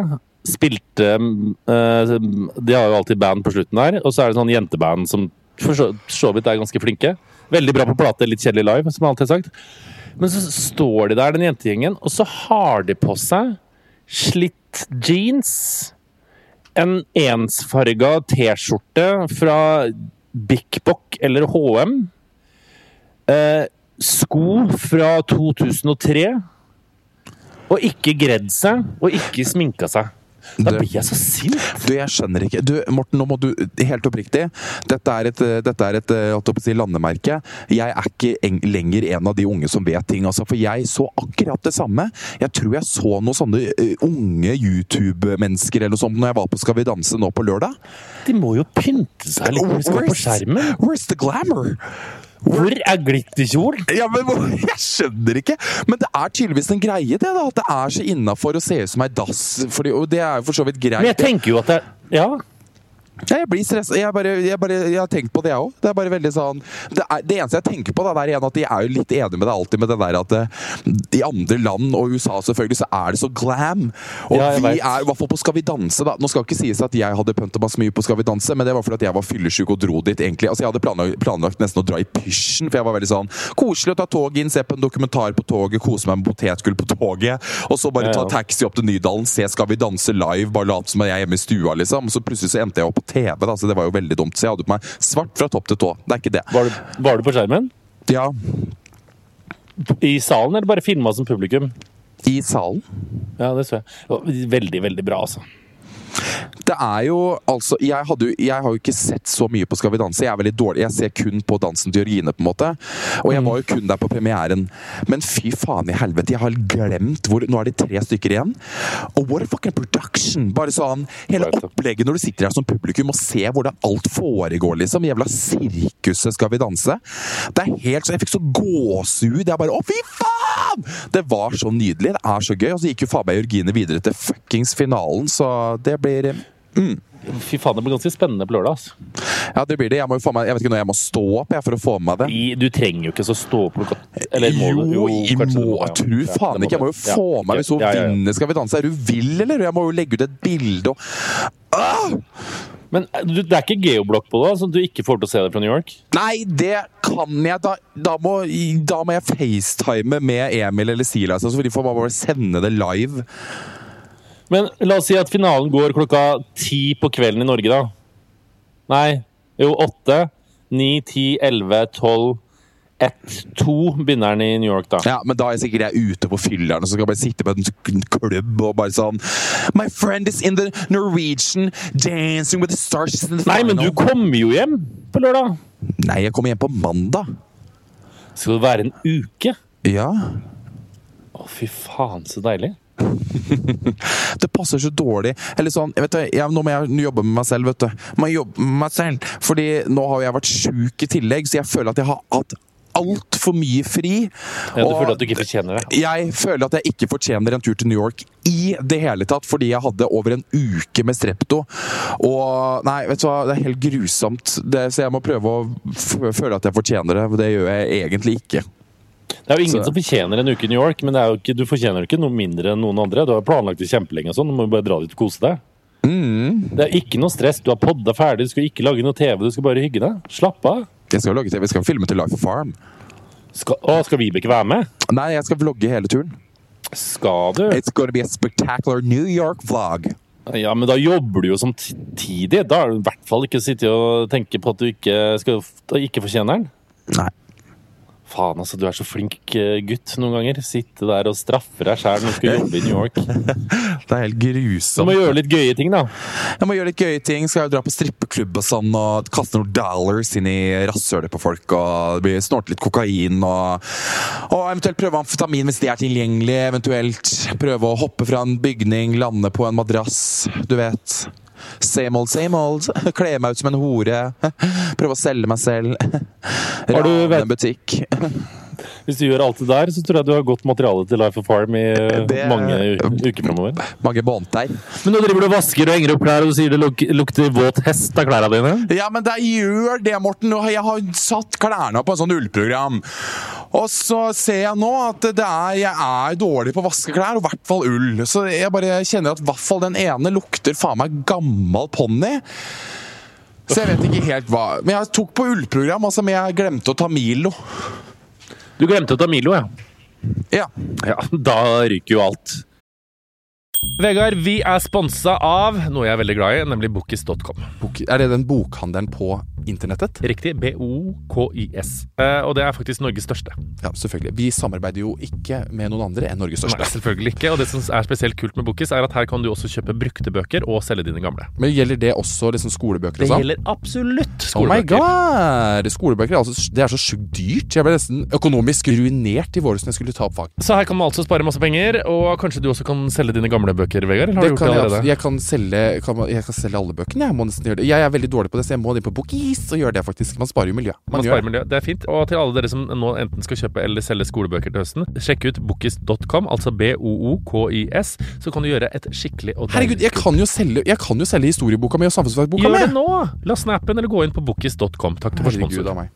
spilte uh, De har jo alltid band på slutten der, og så er det sånn jenteband som for så så vidt er ganske flinke. Veldig bra på plate, litt kjedelig live, som jeg alltid har sagt. Men så står de der, den jentegjengen, og så har de på seg slitt jeans, en ensfarga T-skjorte fra Bik Bok eller HM, eh, sko fra 2003, og ikke gredd seg, og ikke sminka seg. Da blir jeg så sint! Du, jeg skjønner ikke. Du, Morten, nå må du Helt oppriktig. Dette er et, dette er et eh, si, landemerke. Jeg er ikke en, lenger en av de unge som vet ting. Altså, for jeg så akkurat det samme. Jeg tror jeg så noen sånne eh, unge YouTube-mennesker eller noe sånt når jeg var på Skal vi danse nå på lørdag. De må jo pynte seg litt når de skal på skjermen. Where's the glamour? Hvor er glitterkjolen? Ja, men hvor- Jeg skjønner ikke! Men det er tydeligvis en greie, det. da At det er så innafor å se ut som ei dass. Fordi, og det er jo for så vidt greit. Men jeg tenker jo at det Ja. Ja, Jeg blir stressa. Jeg, bare, jeg, bare, jeg har tenkt på det, jeg òg. Det er bare veldig sånn det, er, det eneste jeg tenker på, da, det er igjen at de er jo litt enige med deg alltid med det der at det, i andre land, og USA selvfølgelig, så er det så glam. Og Ja, vi vet. er i hvert fall på Skal vi danse, da. Nå skal ikke sies at jeg hadde pønta meg så mye på Skal vi danse, men det var fordi at jeg var fyllesyk og dro dit, egentlig. Altså, jeg hadde planlagt, planlagt nesten å dra i pysjen, for jeg var veldig sånn Koselig å ta toget inn, se på en dokumentar på toget, kose meg med potetgull på toget, og så bare Ja, ta taxi opp til Nydalen, se Skal vi danse live, bare late som jeg er hjemme i stua, liksom. Så plutselig så endte jeg opp TV, da, så det var jo veldig dumt. Så jeg hadde på meg svart fra topp til tå. Det er ikke det. Var du, var du på skjermen? Ja, I salen, eller bare filma som publikum? i salen. Ja, det så jeg. Veldig, veldig bra, altså. Det er jo altså jeg, hadde, jeg har jo ikke sett så mye på Skal vi danse. Jeg er veldig dårlig. Jeg ser kun på dansen til Jørgine, på en måte. Og jeg var jo kun der på premieren. Men fy faen i helvete, jeg har glemt hvor Nå er det tre stykker igjen. Og what a fucking production! Bare sånn Hele opplegget når du sitter her som publikum og ser hvordan alt foregår, liksom. Jævla sirkuset Skal vi danse. Det er helt så Jeg fikk så gåsehud. Jeg bare Å, fy faen! Det var så nydelig. Det er så gøy. Og så gikk jo meg Jørgine videre til fuckings finalen, så det blir Fy faen, det blir ganske spennende på lørdag. Altså. Ja, det blir det. Jeg, må jo få meg, jeg vet ikke når jeg må stå opp jeg, for å få med meg det. Du trenger jo ikke så stå opp klokka Eller må du? jo, jeg må, ja. Ja, faen ikke. Jeg må jo få Ja, meg hvis hun ja, vinner Skal vi danse. Er du vill, eller? Jeg må jo legge ut et bilde og ah! Men eh, du, det er ikke geoblokk på det, så du ikke får til å se det fra New York? Nei, det kan jeg. Da, da, må, da må jeg facetime med Emil eller Silas, så de får bare sende det live. Men la oss si at finalen går klokka ti på kvelden i Norge, da. Nei, jo åtte. Ni, ti, elleve, tolv, ett, to begynner den i New York, da. Ja, Men da er sikkert jeg ute på fylleren og så skal jeg bare sitte på en klubb og bare sånn My friend is in the Norwegian dancing with the stars. the Nei, men du kommer jo hjem på lørdag! Nei, jeg kommer hjem på mandag. Skal det være en uke? Ja. Å, fy faen, så deilig. Det passer så dårlig. Eller sånn, vet du, jeg, Nå må jeg jobbe med meg selv, vet du. Må jobbe med meg selv. Fordi nå har jeg vært sjuk i tillegg, så jeg føler at jeg har hatt altfor mye fri. Ja, du føler at du ikke fortjener det? jeg føler at jeg ikke fortjener en tur til New York i det hele tatt, fordi jeg hadde over en uke med strepto. Og nei, vet du hva, det er helt grusomt. Det, så jeg må prøve å føle at jeg fortjener det. Det gjør jeg egentlig ikke. Det er jo ingen Så- som fortjener en uke i New York, men ikke, du fortjener ikke noe mindre enn noen andre. Du har planlagt det kjempelenge sånn, du må jo bare dra dit og kose deg. Mm. Det er ikke noe stress, du har podda ferdig, du skal ikke lage noe TV, du skal bare hygge deg. Slapp av. Jeg skal lage TV, jeg skal filme til Life of Farm. Skal, å, skal Vibeke være med? Nei, jeg skal vlogge hele turen. Skal du? It's gonna be a spectacular New York vlog. Ja, men da jobber du jo samtidig. Da er du i hvert fall ikke sitte og tenke på at du ikke, skal, ikke fortjener den. Nei. Faen, altså, du er så flink eh, gutt noen ganger. Sitte der og straffe deg sjæl når du skal jobbe i New York. Det er helt grusomt. Du må gjøre litt gøye ting, da. Jeg må gjøre litt gøye ting. Skal jo dra på strippeklubb og sånn, og kaste noen dollars inn i rasshølet på folk, og snorte litt kokain, og, og eventuelt prøve amfetamin hvis det er tilgjengelig. Eventuelt prøve å hoppe fra en bygning, lande på en madrass. Du vet. Same old, same old. Kle meg ut som en hore. Prøve å selge meg selv. Rane en butikk. Hvis du gjør alt det der, så tror jeg du har godt materiale til Life of Farm i eh, Det- mange uker framover. Mange måneder. Men nå driver du og vasker og henger opp klær, og du sier det luk lukter våt hest av klærne dine? Ja, men det gjør det, Morten. Jeg har satt klærne på en sånn ullprogram. Og så ser jeg nå at det er, jeg er dårlig på å vaske klær, og i hvert fall ull. Så jeg bare kjenner at i hvert fall den ene lukter faen meg gammel ponni. Så jeg vet ikke helt hva Men jeg tok på ullprogram, altså, men jeg glemte å ta Milo. Du glemte å ta Milo, ja. Ja. Ja, Da ryker jo alt. Vegard, vi er sponsa av noe jeg er veldig glad i, nemlig Bookis.com. Bok, er det den bokhandelen på internettet? Riktig. B-O-K-I-S. Eh, og det er faktisk Norges største. Ja, selvfølgelig. Vi samarbeider jo ikke med noen andre enn Norges største. Nei, selvfølgelig ikke. Og det som er spesielt kult med Bokis, er at her kan du også kjøpe brukte bøker og selge dine gamle. Men gjelder det også liksom skolebøker Det sånn? gjelder absolutt Oh my skolebøker. god! Skolebøker er altså, det er så sjukt dyrt. Jeg ble nesten økonomisk ruinert i våres når jeg skulle ta opp fag. Så her kan man altså spare masse penger, og kanskje du også kan selge dine gamle bøker, Vegard? Eller har Det du gjort kan det allerede? Jeg, jeg, kan selge, kan, jeg kan selge alle bøkene. Jeg må nesten gjøre det. Jeg er veldig dårlig på det, så jeg må inn på Bookis og gjøre det, faktisk. Man sparer jo miljø. Man Man sparer det. miljø. Det er fint. Og til alle dere som nå enten skal kjøpe eller selge skolebøker til høsten, sjekk ut bookis.com, altså B-O-O-K-I-S, så kan du gjøre et skikkelig og Herregud, jeg kan jo selge, jeg kan jo selge historieboka mi og samfunnsfagboka Gjør mi! det nå! Last ned appen eller gå inn på bookis.com. Takk til for Herregud sponsor. av.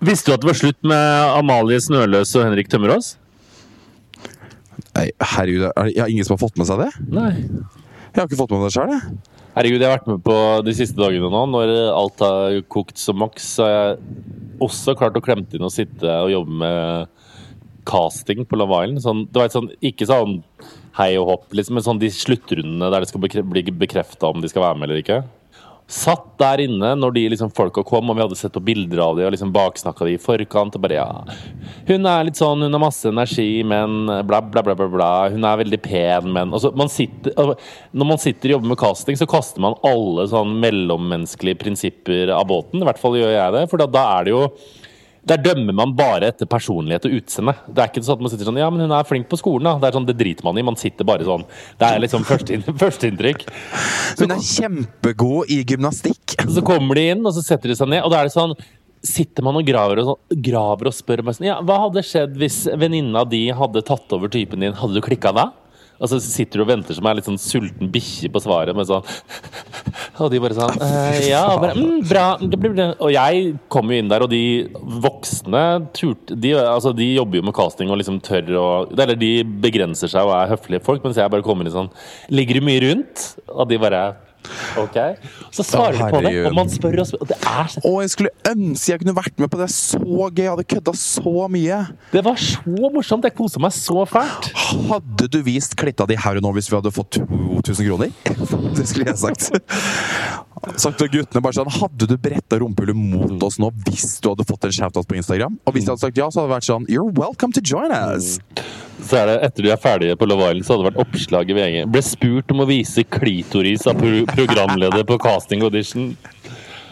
Visste du at det var slutt med Amalie Snøløs og Henrik Tømmerås? Nei, herregud, er det, jeg har ingen som har fått med seg det? Nei. Jeg har ikke fått med meg det sjøl, jeg. Herregud, jeg har vært med på de siste dagene nå. Når alt har kokt som maks, så har jeg også klart å klemte inn og sitte og jobbe med casting på Love Island. Sånn, det var et sånn, ikke sånn hei og hopp, liksom, men sånn de sluttrundene der det skal bli bekrefta om de skal være med eller ikke. Satt der inne når de liksom folka kom, og vi hadde sett på bilder av dem og liksom baksnakka dem i forkant. og bare, ja, Hun er litt sånn, hun har masse energi, men bla, bla, bla. bla, bla. Hun er veldig pen, men altså, man sitter, altså, Når man sitter og jobber med casting, så kaster man alle sånn mellommenneskelige prinsipper av båten. I hvert fall gjør jeg det. For da, da er det jo der dømmer man bare etter personlighet og utseende. Det er ikke sånn at man sitter sånn Ja, men hun er flink på skolen, da. Det er sånn, det driter man i. Man sitter bare sånn. Det er liksom førsteinntrykk. Første Hun er kjempegod i gymnastikk. Så kommer de inn, og så setter de seg ned, og da er det sånn Sitter man og graver og, sånn, graver og spør meg sånn Ja, hva hadde skjedd hvis venninna di hadde tatt over typen din? Hadde du klikka da? Og så sitter du og venter som er litt sånn sulten bikkje på svaret, med sånn Og de bare sånn «Eh, Ja, bare, mm. Bra. Og jeg kom jo inn der, og de voksne turte de, altså, de jobber jo med casting og liksom tør å Eller de begrenser seg og er høflige folk, mens jeg bare kommer inn sånn Ligger du mye rundt? Og de bare OK. Så svarer vi på det, og man spør og spør. Og det er så Å, jeg skulle ønske jeg kunne vært med på det. Så gøy. Jeg hadde kødda så mye. Det var så morsomt! Jeg kosa meg så fælt. Hadde du vist klitta di her og nå hvis vi hadde fått 2000 kroner? Det skulle jeg sagt. Sagt til guttene bare sånn Hadde du bretta rumpehullet mot oss nå hvis du hadde fått en shoutout på Instagram? Og hvis jeg hadde sagt ja, så hadde det vært sånn You're welcome to join us. Så er det, etter de er ferdige på Love Island, så hadde det vært oppslag i VG. Ble spurt om å vise klitoris av pro programleder på casting audition.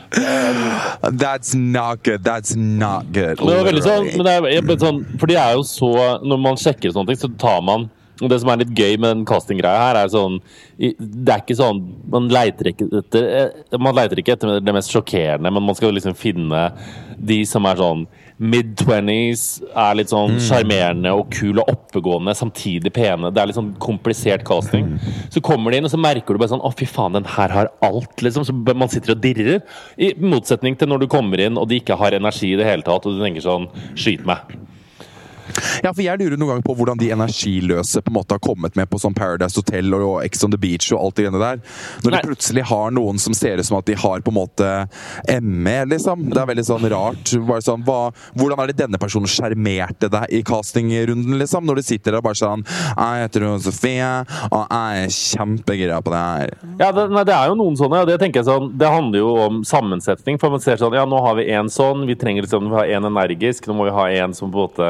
That's not good. That's not good. Men det var veldig sånn, men det er, sånn For de er jo så Når man sjekker sånne ting, så tar man og Det som er litt gøy med den castinggreia her, er sånn Det er ikke sånn Man leiter ikke etter eh, Man leiter ikke etter det mest sjokkerende, men man skal liksom finne de som er sånn mid-twenties, er litt sånn sjarmerende og kul og oppegående, samtidig pene. Det er litt sånn komplisert casting. Så kommer de inn, og så merker du bare sånn Å, fy faen, den her har alt, liksom. Så man sitter og dirrer. I motsetning til når du kommer inn og de ikke har energi i det hele tatt, og du tenker sånn Skyt meg. Ja, for jeg lurer noen ganger på hvordan de energiløse på en måte har kommet med på sånn Paradise Hotel og Ex on the Beach og alt det greiene der. Når Nei. de plutselig har noen som ser ut som at de har på en måte ME, liksom. Det er veldig sånn rart. Sånn, hva, hvordan er det denne personen sjarmerte deg i castingrunden, liksom? Når du sitter der og bare sånn Jeg heter Sofie, og jeg er kjempegira på det her. Ja, det, nei, det er jo noen sånne, og det tenker jeg sånn Det handler jo om sammensetning. For man ser sånn Ja, nå har vi en sånn, vi trenger liksom Vi har en energisk, nå må vi ha en som på en måte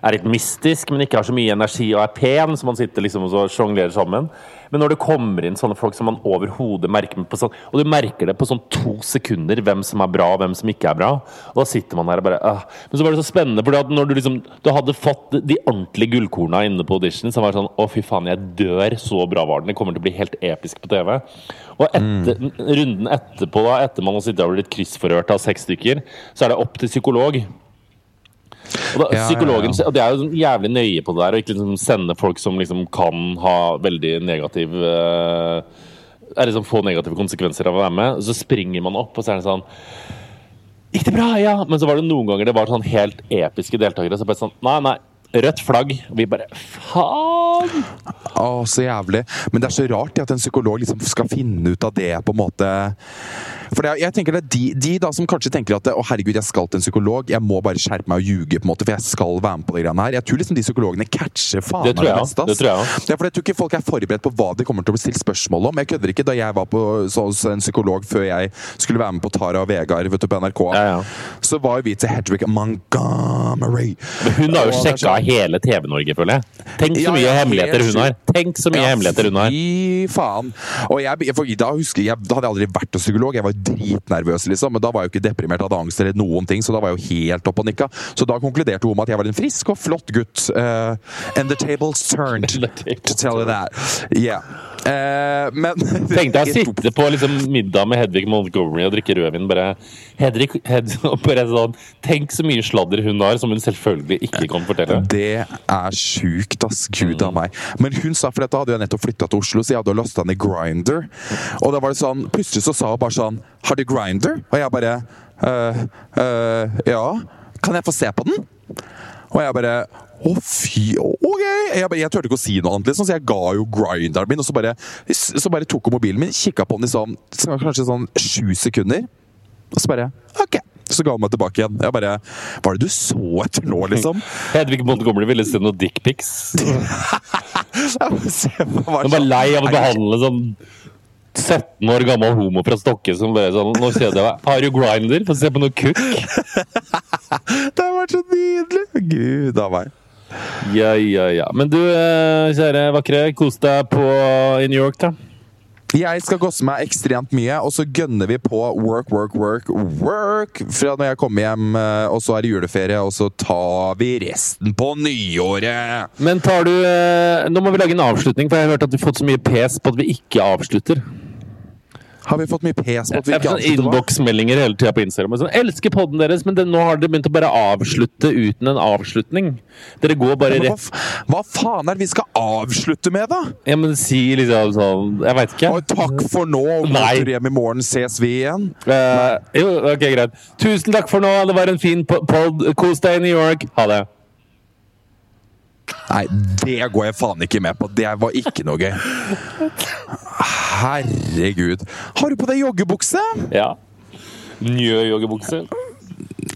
er litt mystisk, men ikke har så mye energi og er pen, så man sitter liksom og så sjonglerer sammen. Men når det kommer inn sånne folk som man overhodet merker med på sånn, Og du merker det på sånn to sekunder hvem som er bra og hvem som ikke er bra. Og da sitter man der og bare ah. Men så var det så spennende, for når du liksom Du hadde fått de ordentlige gullkorna inne på audition, så var sånn Å, fy faen, jeg dør. Så bra var den. Det kommer til å bli helt episk på TV. Og etter, runden etterpå, da, etter man har sittet og blitt kryssforhørt av seks stykker, så er det opp til psykolog. Og da, Ja, psykologen, ja, ja. og De er jo sånn jævlig nøye på det der, og ikke liksom sende folk som liksom kan ha veldig negativ uh, er liksom Få negative konsekvenser av å være med. Så springer man opp, og så er det sånn Gikk det bra? Ja. Men så var det noen ganger det var sånn helt episke deltakere. Så bare sånn Nei, nei. Rødt flagg. Og vi bare Faen! Å, så jævlig. Men det er så rart at en psykolog liksom skal finne ut av det, på en måte. For det, jeg tenker det er de, de da som kanskje tenker at å herregud, jeg skal til en psykolog, jeg må bare skjerpe meg og ljuge, på en måte, for jeg skal være med på de greiene her. Jeg tror liksom de psykologene catcher faen Det meg også. meste. Det tror jeg også. Ja, for jeg tror ikke folk er forberedt på hva de kommer til å bli stilt spørsmål om. Jeg kødder ikke. Da jeg var på, hos en psykolog før jeg skulle være med på Tara og Vegard vet du, på NRK, Ja, ja. så var jo vi til Hedwig Montgomery. Men hun har jo det sjekka sånn- hele TV-Norge, føler jeg. Tenk så mye ja, hemmeligheter hun har. Tenk så mye Ja, hemmeligheter hun har. Fy faen. Og jeg, for da husker jeg, da hadde jeg aldri vært hos psykolog. Jeg var dritnervøs, liksom. Men da var jeg jo ikke deprimert, hadde angst eller noen ting. Så da var jeg jo helt oppe og nikka. Så da konkluderte hun med at jeg var en frisk og flott gutt. Uh, and the tables turned, to tell you that. Yeah. Eh, men Tenkte jeg å sitte på liksom, middag med Hedvig Montgomery og drikke rødvin. Bare Hedvig, Hed, bare sånn Tenk så mye sladder hun har, som hun selvfølgelig ikke kan fortelle. Det er sjukt, ass. Gud av meg. Men hun sa, for dette hadde jeg nettopp flytta til Oslo, så jeg hadde lasta ned Grinder. Og da var det sånn, plutselig så sa hun bare sånn Har du Grinder? Og jeg bare «Øh, øh, Ja. Kan jeg få se på den? Og jeg bare å, fy, ok! Jeg, bare, jeg turte ikke å si noe annet, liksom, så jeg ga jo grinderen min. Og så bare, så bare tok hun mobilen min, kikka på den i sånn, så kanskje sånn sju sekunder. Og så bare OK. Så ga hun meg tilbake igjen. Jeg bare Hva er det du så etter nå, liksom? Hedvig Montgomery ville se noen dickpics. Hun var lei av å behandle sånn 17 år gammel homo fra Stokke som bare sånn Nå kjeder jeg meg. Har du grinder? Få se på noe kukk. Det har vært så nydelig! Gud a meg. Ja, ja, ja. Men du, eh, kjære vakre, kos deg på i New York, da. Jeg skal gosse meg ekstremt mye, og så gønner vi på work, work, work, work fra når jeg kommer hjem, eh, og så er det juleferie, og så tar vi resten på nyåret! Men tar du eh, Nå må vi lage en avslutning, for jeg har hørt at du har fått så mye pes på at vi ikke avslutter. Har vi fått mye pes på at vi ikke sånn innboksmeldinger hele tida på Instagram. Sånn, 'Elsker podden deres, men det, nå har dere begynt å bare avslutte uten en avslutning.' Dere går bare ja, rett hva, hva faen er det vi skal avslutte med, da? Ja, men si liksom sånn Jeg veit ikke. Og takk for nå, tur hjem i morgen, ses vi igjen. Uh, jo, ok, greit. Tusen takk for nå. Det var en fin po- pod. Kos deg i New York. Ha det. Nei, det går jeg faen ikke med på. Det var ikke noe gøy. Herregud. Har du på deg joggebukse? Ja. Njø joggebukse.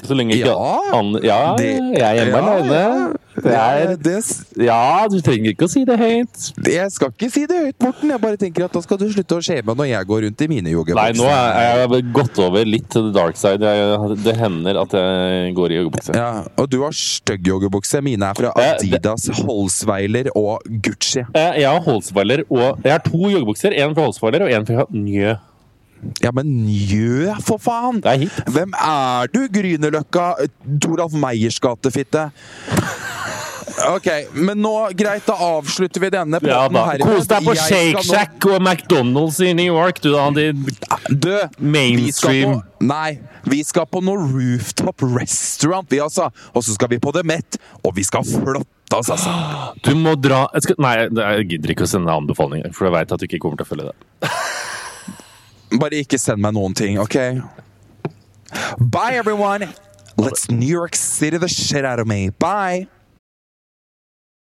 Så lenge ikke Ja. an... Ja, Det- jeg er hjemme ja, alene. Det er det, Ja, du trenger ikke å si det høyt. jeg skal ikke si det høyt, Morten. Jeg bare tenker at da skal du slutte å shame når jeg går rundt i mine Nei, nå er jeg gått over litt til the dark side. Jeg, det hender at jeg går i joggebukse. Ja, og du har stygg joggebukse. Mine er fra Eh, Adidas, Holsweiler og Gucci. Eh, Jeg har Holsweiler og Jeg har to joggebukser. En fra Holsweiler og en fra Njø. Ja, men njø, for faen! Det er hit. Hvem er du, Grünerløkka, Toralf Meyers gatefitte? Ok, men nå, greit, da avslutter vi denne Ja da. Kos deg på Shake Shack og McDonald's i New York, du da. De Du, Mainstream. Vi på, nei, vi skal på noe rooftop restaurant, vi altså. Og så skal vi på The Met, og vi skal flotte oss, altså. Du må dra skal, Nei, jeg gidder ikke å sende anbefalinger, for jeg veit at du ikke kommer til å følge det. Bare ikke send meg noen ting, ok? Bye, everyone! Let's New York City the shit out of me. Bye!